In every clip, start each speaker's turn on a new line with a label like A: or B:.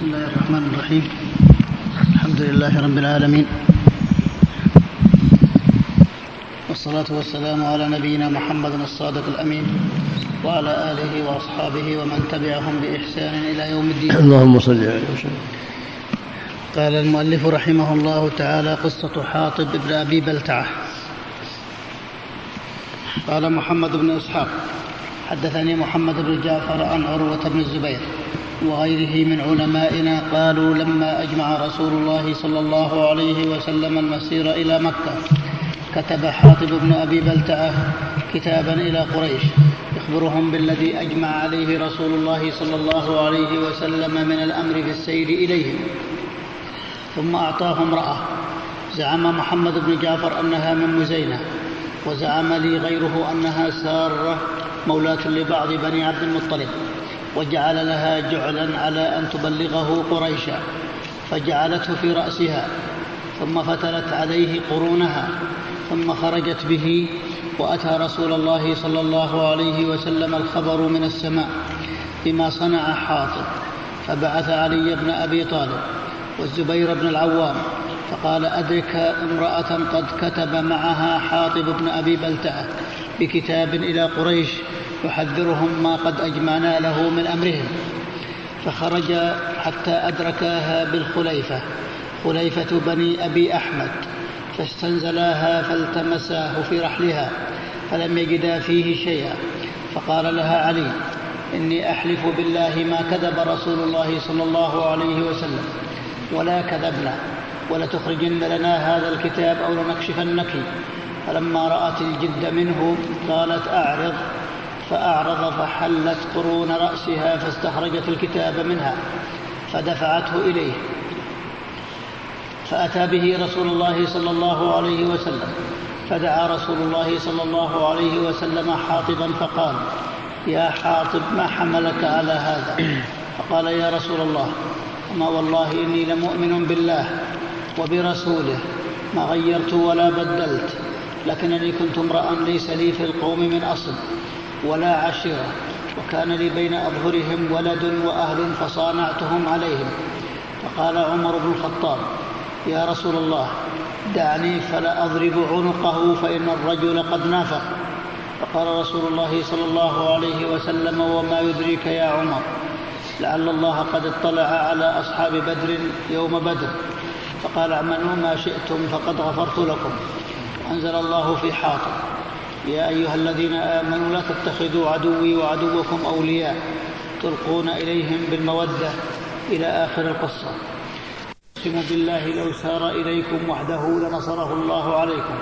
A: بسم الله الرحمن الرحيم. الحمد لله رب العالمين. والصلاة والسلام على نبينا محمد الصادق الأمين وعلى آله وأصحابه ومن تبعهم بإحسان إلى يوم الدين.
B: اللهم صل عليه وسلم
A: قال المؤلف رحمه الله تعالى قصة حاطب بن أبي بلتعة. قال محمد بن إسحاق حدثني محمد بن جعفر عن عروة بن الزبير. وغيره من علمائنا قالوا لما أجمع رسول الله صلى الله عليه وسلم المسير إلى مكة كتب حاطب بن أبي بلتعة كتابا إلى قريش يخبرهم بالذي أجمع عليه رسول الله صلى الله عليه وسلم من الأمر في السير إليهم. ثم أعطاه امرأة زعم محمد بن جعفر أنها من مزينة وزعم لي غيره أنها سارة مولاة لبعض بني عبد المطلب. وجعل لها جعلا على أن تبلغه قريشا فجعلته في رأسها ثم فتلت عليه قرونها ثم خرجت به وأتى رسول الله صلى الله عليه وسلم الخبر من السماء بما صنع حاطب فبعث علي بن أبي طالب والزبير بن العوام فقال أدرك امرأة قد كتب معها حاطب بن أبي بلتعة بكتاب إلى قريش يحذرهم ما قد أجمعنا له من أمرهم. فخرج حتى أدركاها بالخليفة خليفة بني أبي أحمد فاستنزلاها فالتمساه في رحلها فلم يجدا فيه شيئا. فقال لها علي إني أحلف بالله ما كذب رسول الله صلى الله عليه وسلم ولا كذبنا ولتخرجن لنا هذا الكتاب أو لنكشفنك. فلما رأت الجد منه قالت أعرض. فأعرض فحلت قرون رأسها فاستخرجت الكتاب منها فدفعته إليه. فأتى به رسول الله صلى الله عليه وسلم. فدعا رسول الله صلى الله عليه وسلم حاطبا فقال يا حاطب ما حملك على هذا؟ فقال يا رسول الله أما والله إني لمؤمن بالله وبرسوله ما غيرت ولا بدلت لكنني كنت امرأ ليس لي في القوم من أصل. ولا عشيرة. وكان لي بين أظهرهم ولد وأهل فصانعتهم عليهم. فقال عمر بن الخطاب يا رسول الله دعني فلا أضرب عنقه فإن الرجل قد نافق. فقال رسول الله صلى الله عليه وسلم وما يدريك يا عمر لعل الله قد اطلع على أصحاب بدر يوم بدر. فقال اعملوا ما شئتم فقد غفرت لكم. وأنزل الله في حاطب يا أيها الذين آمنوا لا تتخذوا عدوي وعدوكم أولياء تلقون إليهم بالمودة إلى آخر القصة. أقسم بالله لو سار إليكم وحده لنصره الله عليكم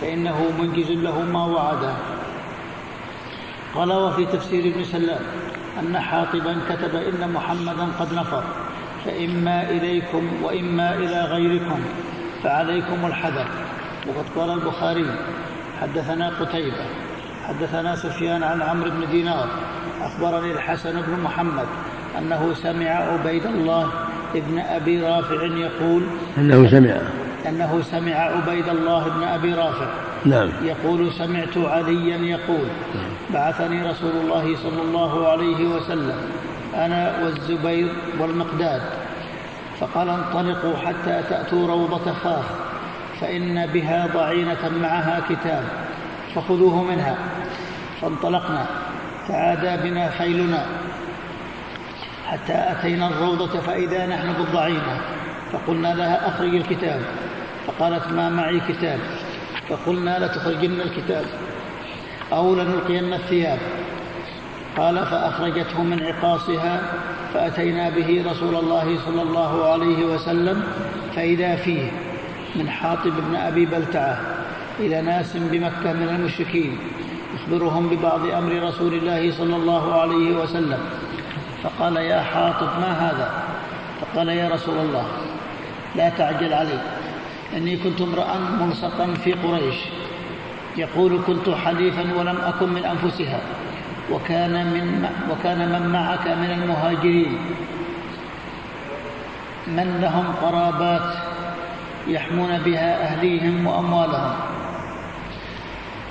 A: فإنه منجز له ما وعده. قال وفي تفسير ابن سلام أن حاطبا كتب إن محمدا قد نفر فإما إليكم وإما إلى غيركم فعليكم الحذر. وقد قال البخاري حدثنا قتيبة حدثنا سفيان عن عمرو بن دينار أخبرني الحسن بن محمد أنه سمع عبيد الله ابن أبي رافع يقول
B: أنه سمع.
A: أنه سمع عبيد الله بن أبي رافع.
B: نعم.
A: يقول سمعت عليا يقول بعثني رسول الله صلى الله عليه وسلم أنا والزبير والمقداد فقال انطلقوا حتى تأتوا روضة خاخ فإن بها ضعينة معها كتاب فخذوه منها. فانطلقنا فعادى بنا خيلنا. حتى أتينا الروضة فإذا نحن بالضعينة. فقلنا لها أخرج الكتاب. فقالت ما معي كتاب؟ فقلنا لتخرجن الكتاب. أو لنلقين الثياب. قال فأخرجته من عقاصها فأتينا به رسول الله صلى الله عليه وسلم فإذا فيه من حاطب بن أبي بلتعة إلى ناس بمكة من المشركين يخبرهم ببعض أمر رسول الله صلى الله عليه وسلم. فقال يا حاطب ما هذا؟ فقال يا رسول الله لا تعجل علي إني كنت امرأ ملصقا في قريش يقول كنت حليفا ولم أكن من أنفسها وكان من وكان من معك من المهاجرين من لهم قرابات يحمون بها أهليهم وأموالهم.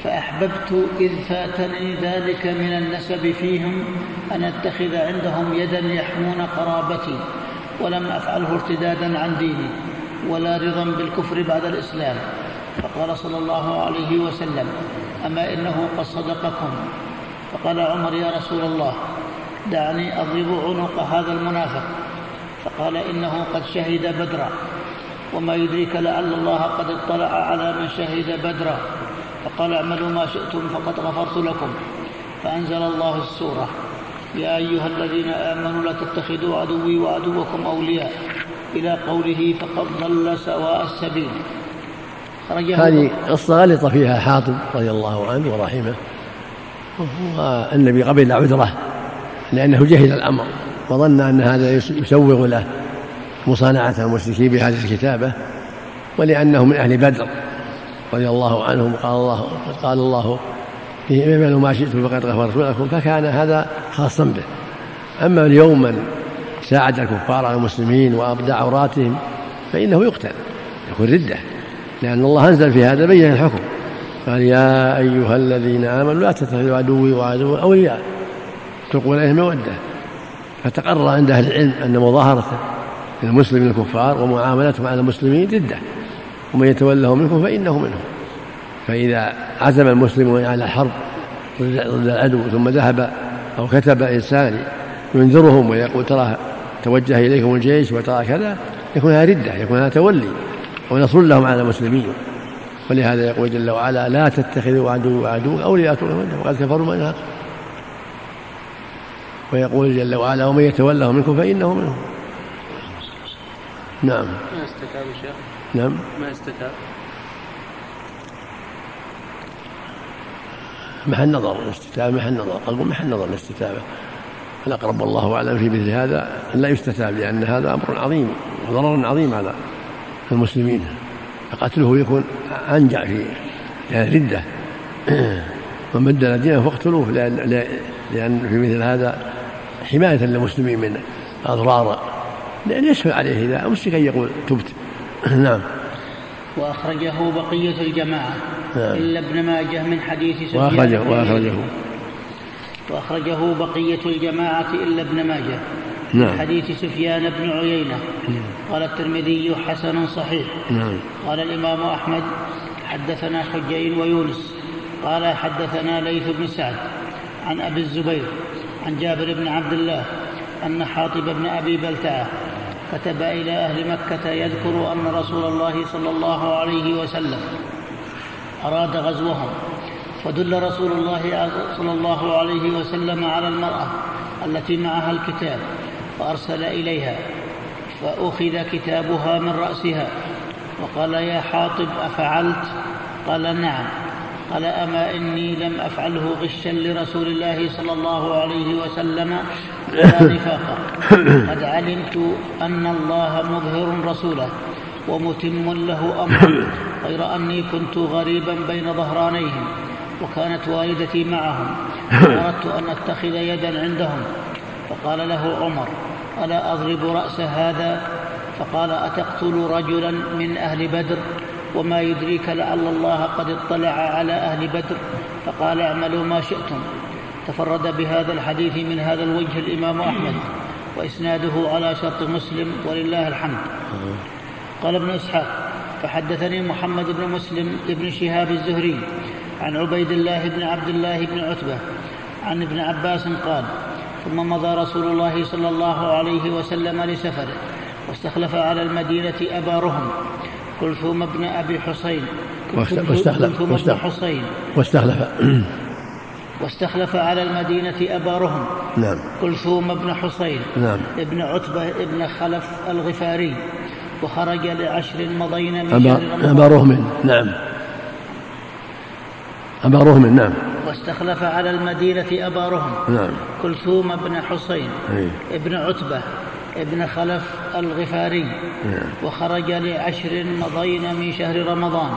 A: فأحببت إذ فاتني ذلك من النسب فيهم أن أتخذ عندهم يدا يحمون قرابتي ولم أفعله ارتدادا عن ديني ولا رضا بالكفر بعد الإسلام. فقال صلى الله عليه وسلم أما إنه قد صدقكم؟ فقال عمر يا رسول الله دعني أضرب عنق هذا المنافق. فقال إنه قد شهد بدرا. وما يدريك لعل الله قد اطلع على من شهد بدرا فقال اعملوا ما شئتم فقد غفرت لكم. فأنزل الله السورة. يا أيها الذين آمنوا لا تتخذوا عدوي وعدوكم أولياء. إلى قوله فقد ضل سواء السبيل.
B: هذه قصة غلط فيها حاطب رضي الله عنه ورحمه. والنبي قبل عذره لأنه جهل الأمر وظن أن هذا يسوغ له. مصانعة المشركين بهذه الكتابة ولأنه من أهل بدر رضي الله عنهم قال الله قال الله اعملوا ما شئتم فقد غفرت لكم فكان هذا خاصا به. أما اليوم من ساعد الكفار على المسلمين وأبدى عوراتهم فإنه يقتل يكون ردة لأن الله أنزل في هذا بين الحكم. قال يا أيها الذين آمنوا لا تتخذوا عدوي وعدو أولياء تلقون إليهم مودة فتقرر عند أهل العلم أن مظاهرة المسلم الكفار ومعاملتهم على المسلمين ردة ومن يتولهم منكم فإنه منهم. فإذا عزم المسلمون على الحرب ضد العدو ثم ذهب أو كتب إنسان ينذرهم ويقول ترى توجه إليكم الجيش وترى كذا يكون هذا ردة يكون هذا تولي ونصر لهم على المسلمين. ولهذا يقول جل وعلا لا تتخذوا عدو وعدو أولياء وقد كفروا من ويقول جل وعلا ومن يتولهم منكم فإنه منهم. نعم.
C: ما استتاب شيخ؟
B: نعم.
C: ما استتاب؟
B: محل نظر الاستتابة محل نظر. أقول محل نظر الاستتابة. الأقرب الله أعلم في مثل هذا لا يستتاب لأن هذا أمر عظيم وضرر عظيم على المسلمين. فقتله يكون أنجع في لأن ردة. من بدل دينه فاقتلوه لأن, لأن في مثل هذا حماية للمسلمين من أضرار لأن يسهل عليه إذا أمسك أن يقول تبت. نعم.
A: وأخرجه بقية الجماعة نعم. إلا ابن ماجه من حديث سفيان.
B: وأخرجه وأخرجه.
A: وأخرجه بقية الجماعة إلا ابن ماجه.
B: نعم.
A: حديث سفيان بن عيينة.
B: نعم.
A: قال الترمذي حسن صحيح.
B: نعم.
A: قال الإمام أحمد حدثنا حجين ويونس. قال حدثنا ليث بن سعد عن أبي الزبير عن جابر بن عبد الله أن حاطب بن أبي بلتعة كتب إلى أهل مكة يذكر أن رسول الله صلى الله عليه وسلم أراد غزوهم. فدل رسول الله صلى الله عليه وسلم على المرأة التي معها الكتاب فأرسل إليها فأخذ كتابها من رأسها وقال يا حاطب أفعلت؟ قال نعم. قال أما إني لم أفعله غشا لرسول الله صلى الله عليه وسلم ولا نفاقا. قد علمت أن الله مظهر رسوله ومتم له أمره غير أني كنت غريبا بين ظهرانيهم وكانت والدتي معهم. فأردت أن أتخذ يدا عندهم. فقال له عمر ألا أضرب رأس هذا؟ فقال أتقتل رجلا من أهل بدر؟ وما يدريك لعل الله قد اطلع على أهل بدر فقال اعملوا ما شئتم. تفرد بهذا الحديث من هذا الوجه الإمام أحمد وإسناده على شرط مسلم ولله الحمد. قال ابن إسحاق فحدثني محمد بن مسلم بن شهاب الزهري عن عبيد الله بن عبد الله بن عتبة عن ابن عباس قال ثم مضى رسول الله صلى الله عليه وسلم لسفره واستخلف على المدينة أبا رهم كلثوم بن أبي حسين.
B: واستخلف
A: حسين.
B: واستخلف.
A: واستخلف على المدينة أبا رهم
B: نعم.
A: كلثوم بن حسين.
B: نعم.
A: ابن عتبة ابن خلف الغفاري. وخرج لعشر مضين من
B: رمضان. أبا رهم. نعم. أبا رهم. نعم.
A: واستخلف على المدينة أبا رهم
B: نعم.
A: كلثوم بن حسين.
B: أي.
A: ابن عتبة. ابن خلف الغفاري.
B: نعم.
A: وخرج لعشر مضين من شهر رمضان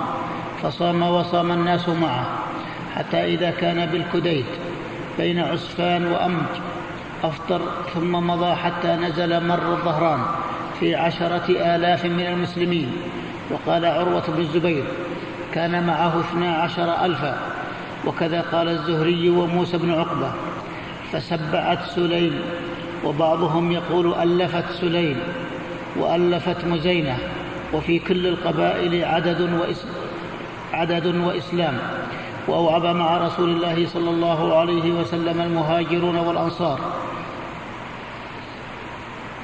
A: فصام وصام الناس معه حتى إذا كان بالكديت بين عسفان وأمج. أفطر ثم مضى حتى نزل مر الظهران في عشرة آلاف من المسلمين. وقال عروة بن الزبير كان معه اثنا عشر ألفا. وكذا قال الزهري وموسى بن عقبة فسبعت سليم. وبعضهم يقول ألفت سليم وألفت مزينة وفي كل القبائل عدد وإسلام عدد وإسلام. وأوعب مع رسول الله صلى الله عليه وسلم المهاجرون والأنصار.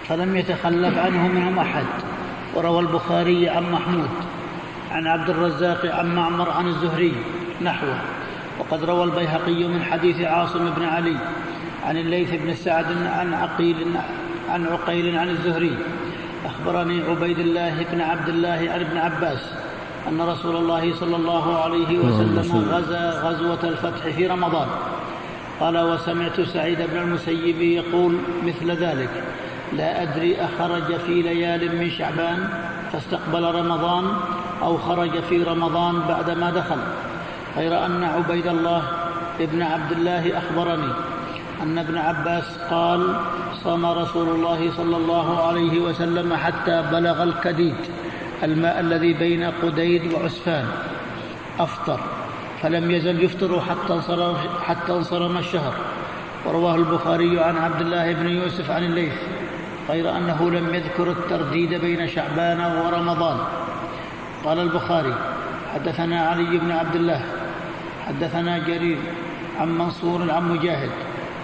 A: فلم يتخلف عنه منهم أحد. وروى البخاري عن محمود عن عبد الرزاق عن معمر عن الزهري نحوه. وقد روى البيهقي من حديث عاصم بن علي. عن الليث بن سعد عن عقيل عن عقيل عن الزهري. أخبرني عبيد الله بن عبد الله عن ابن عباس أن رسول الله صلى الله عليه وسلم غزا غزوة الفتح في رمضان. قال وسمعت سعيد بن المسيب يقول مثل ذلك لا أدري أخرج في ليال من شعبان فاستقبل رمضان أو خرج في رمضان بعدما دخل. غير أن عبيد الله ابن عبد الله أخبرني أن ابن عباس قال صام رسول الله صلى الله عليه وسلم حتى بلغ الكديد الماء الذي بين قديد وعسفان. أفطر فلم يزل يفطر حتى انصرم, حتى انصرم الشهر. ورواه البخاري عن عبد الله بن يوسف عن الليث غير أنه لم يذكر الترديد بين شعبان ورمضان. قال البخاري حدثنا علي بن عبد الله حدثنا جرير عن منصور عن مجاهد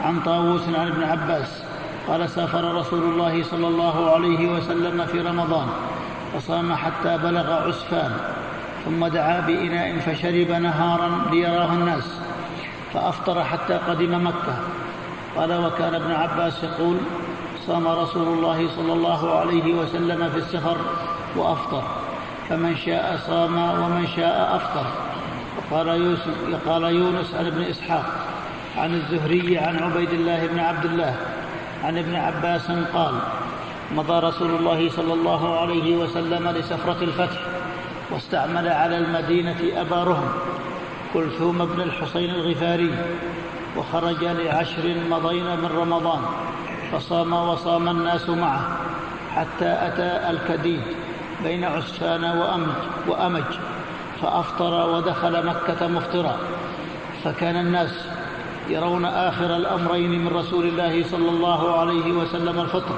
A: عن طاووس عن ابن عباس قال سافر رسول الله صلى الله عليه وسلم في رمضان فصام حتى بلغ عسفان ثم دعا بإناء فشرب نهارا ليراه الناس فأفطر حتى قدم مكة. قال وكان ابن عباس يقول صام رسول الله صلى الله عليه وسلم في السفر وأفطر فمن شاء صام ومن شاء أفطر. وقال يونس عن ابن إسحاق عن الزهري عن عبيد الله بن عبد الله عن ابن عباس قال مضى رسول الله صلى الله عليه وسلم لسفرة الفتح واستعمل على المدينة أبا رهم كلثوم بن الحسين الغفاري وخرج لعشر مضين من رمضان فصام وصام الناس معه حتى أتى الكديد بين عسفان وأمج, وأمج فأفطر ودخل مكة مفطرا فكان الناس يرون آخر الأمرين من رسول الله صلى الله عليه وسلم الفطر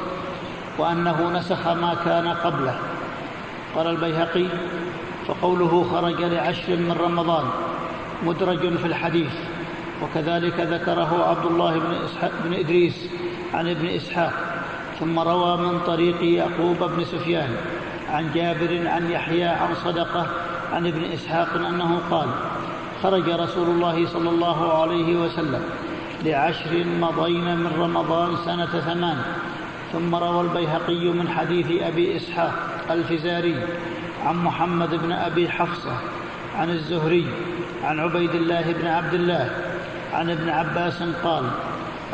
A: وأنه نسخ ما كان قبله. قال البيهقي فقوله خرج لعشر من رمضان مدرج في الحديث وكذلك ذكره عبد الله بن, إسحاق بن إدريس عن ابن إسحاق ثم روى من طريق يعقوب بن سفيان عن جابر عن يحيى عن صدقة عن ابن إسحاق أنه قال خرج رسول الله صلى الله عليه وسلم لعشر مضين من رمضان سنة ثمان. ثم روى البيهقي من حديث أبي إسحاق الفزاري عن محمد بن أبي حفصة عن الزهري عن عبيد الله بن عبد الله عن ابن عباس قال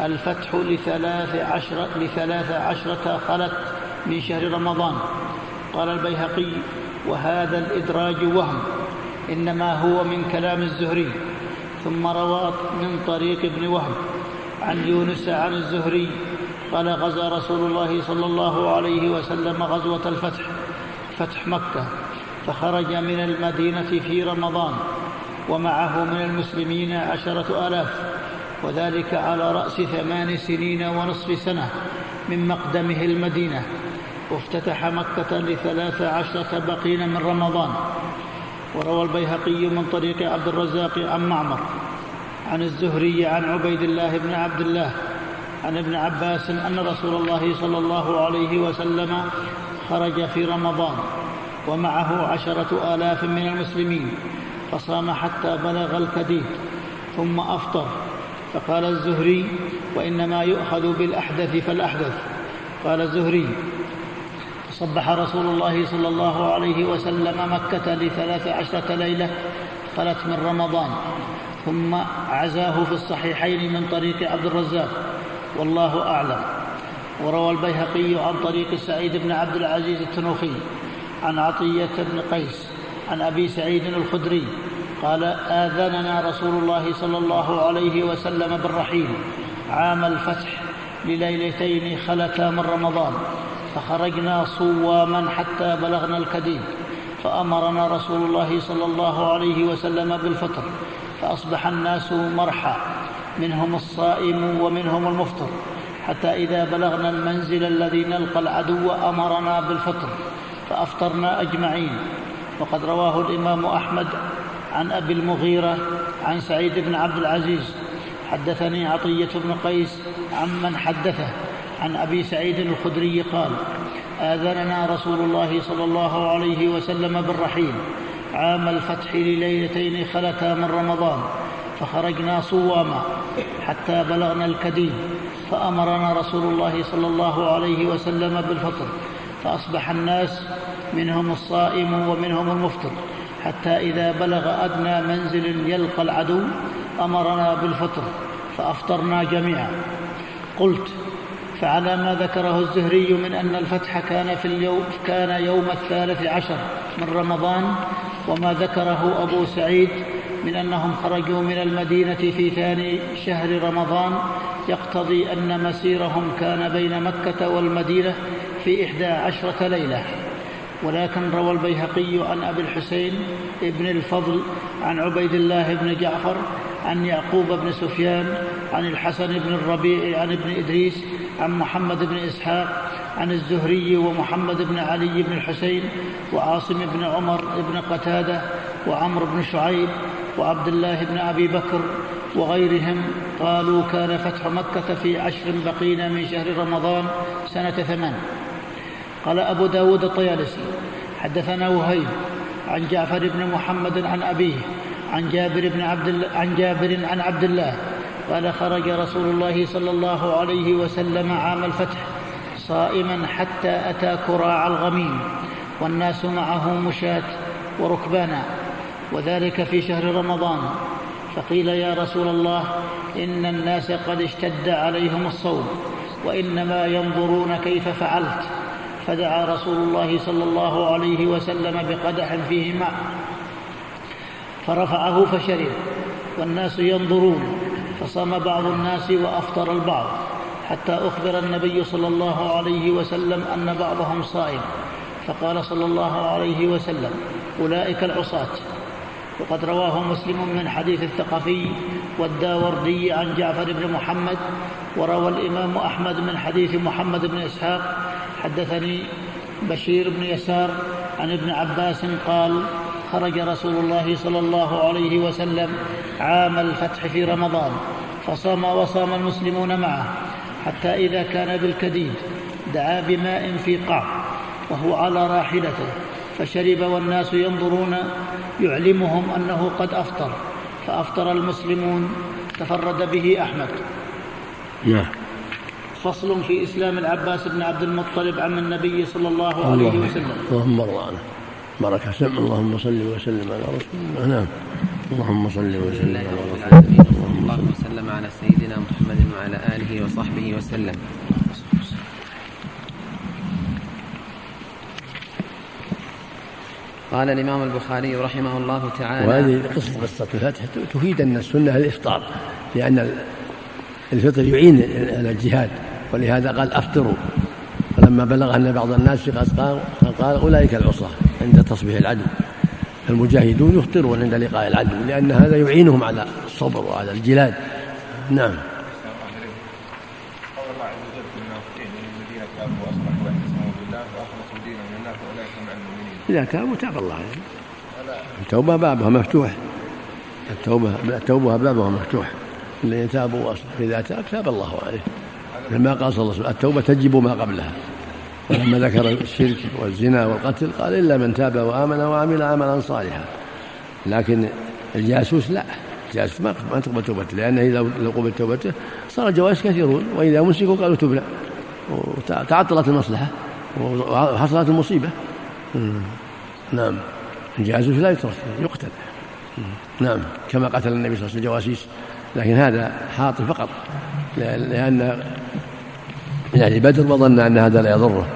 A: الفتح لثلاث عشرة, لثلاث عشرة خلت من شهر رمضان. قال البيهقي وهذا الإدراج وهم. إنما هو من كلام الزهري ثم روى من طريق ابن وهب عن يونس عن الزهري قال غزا رسول الله صلى الله عليه وسلم غزوة الفتح فتح مكة فخرج من المدينة في رمضان ومعه من المسلمين عشرة آلاف وذلك على رأس ثمان سنين ونصف سنة من مقدمه المدينة وافتتح مكة لثلاث عشرة بقين من رمضان. وروى البيهقي من طريق عبد الرزاق عن معمر عن الزهري عن عبيد الله بن عبد الله عن ابن عباس أن رسول الله صلى الله عليه وسلم خرج في رمضان ومعه عشرة آلاف من المسلمين فصام حتى بلغ الكديد ثم أفطر فقال الزهري وإنما يؤخذ بالأحدث فالأحدث قال الزهري صبح رسول الله صلى الله عليه وسلم مكة لثلاث عشرة ليلة خلت من رمضان ثم عزاه في الصحيحين من طريق عبد الرزاق والله أعلم. وروى البيهقي عن طريق سعيد بن عبد العزيز التنوخي عن عطية بن قيس عن أبي سعيد الخدري قال آذننا رسول الله صلى الله عليه وسلم بالرحيل. عام الفتح لليلتين خلتا من رمضان. فخرجنا صواما حتى بلغنا الكديد فأمرنا رسول الله صلى الله عليه وسلم بالفطر فأصبح الناس مرحى منهم الصائم ومنهم المفطر حتى إذا بلغنا المنزل الذي نلقى العدو أمرنا بالفطر فأفطرنا أجمعين. وقد رواه الإمام أحمد عن أبي المغيرة عن سعيد بن عبد العزيز حدثني عطية بن قيس عمن حدثه. عن أبي سعيد الخدري قال آذننا رسول الله صلى الله عليه وسلم بالرحيل. عام الفتح لليلتين خلتا من رمضان فخرجنا صواما حتى بلغنا الكديم فأمرنا رسول الله صلى الله عليه وسلم بالفطر فأصبح الناس منهم الصائم ومنهم المفطر حتى إذا بلغ أدنى منزل يلقى العدو أمرنا بالفطر فأفطرنا جميعا. قلت فعلى ما ذكره الزهري من أن الفتح كان في اليوم كان يوم الثالث عشر من رمضان وما ذكره أبو سعيد من أنهم خرجوا من المدينة في ثاني شهر رمضان. يقتضي أن مسيرهم كان بين مكة والمدينة في إحدى عشرة ليلة. ولكن روى البيهقي عن أبي الحسين ابن الفضل عن عبيد الله بن جعفر عن يعقوب بن سفيان عن الحسن بن الربيع عن ابن إدريس عن محمد بن إسحاق عن الزهري ومحمد بن علي بن الحسين وعاصم بن عمر بن قتادة وعمر بن شعيب وعبد الله بن أبي بكر وغيرهم قالوا كان فتح مكة في عشر بقين من شهر رمضان سنة ثمان قال أبو داود الطيالسي حدثنا وهيب عن جعفر بن محمد عن أبيه عن جابر بن عبد عن جابر عن عبد الله قال خرج رسول الله صلى الله عليه وسلم عام الفتح صائما حتى أتى كراع الغميم والناس معه مشاة وركبانا وذلك في شهر رمضان. فقيل يا رسول الله إن الناس قد اشتد عليهم الصوم وإنما ينظرون كيف فعلت. فدعا رسول الله صلى الله عليه وسلم بقدح فيه ماء فرفعه فشرب والناس ينظرون. فصام بعض الناس وأفطر البعض حتى أخبر النبي صلى الله عليه وسلم أن بعضهم صائم. فقال صلى الله عليه وسلم أولئك العصاة. وقد رواه مسلم من حديث الثقفي والداوردي عن جعفر بن محمد وروى الإمام أحمد من حديث محمد بن إسحاق حدثني بشير بن يسار عن ابن عباس قال خرج رسول الله صلى الله عليه وسلم عام الفتح في رمضان فصام وصام المسلمون معه حتى إذا كان بالكديد دعا بماء في قاع وهو على راحلته فشرب والناس ينظرون يعلمهم أنه قد أفطر فأفطر المسلمون تفرد به أحمد.
B: نعم
A: فصل في إسلام العباس بن عبد المطلب عم النبي صلى الله عليه وسلم.
B: اللهم ارضى عنه بارك سم اللهم صل وسلم على رسول الله نعم. اللهم صل وسلم على رسول
C: الله صلى الله وسلم على سيدنا محمد وعلى آله وصحبه وسلم. قال الإمام البخاري رحمه الله تعالى
B: وهذه قصة قصة الفتح تفيد أن السنة الإفطار لأن الفطر يعين على الجهاد ولهذا قال أفطروا. فلما بلغ أن بعض الناس قال قال أولئك العصاة. عند تصبيح العدو. المجاهدون يفطرون عند لقاء العدو لأن هذا يعينهم على الصبر وعلى الجلاد. نعم. إذا تابوا تاب الله. عليهم التوبة بابها مفتوح. التوبة التوبة بابها مفتوح. الذين تابوا إذا تاب تاب الله عليه. لما قال صلى الله عليه وسلم التوبة تجب ما قبلها. ولما ذكر الشرك والزنا والقتل قال إلا من تاب وآمن وعمل عملا صالحا. لكن الجاسوس لا. الجاسوس ما تقبل توبته لأنه إذا لو قبل توبته صار الجواسيس كثيرون وإذا مسكوا قالوا تبنا وتعطلت المصلحة وحصلت المصيبة. نعم. الجاسوس لا يترك يقتل. نعم. كما قتل النبي صلى الله عليه وسلم الجواسيس لكن هذا حاطي فقط لأن يعني بدر وظن أن هذا لا يضره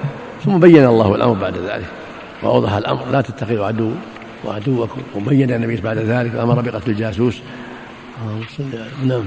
B: ثم بين الله الأمر بعد ذلك وأوضح الأمر لا تتخذوا عدو وعدوكم وبين النبي بعد ذلك وأمر بقتل الجاسوس نعم.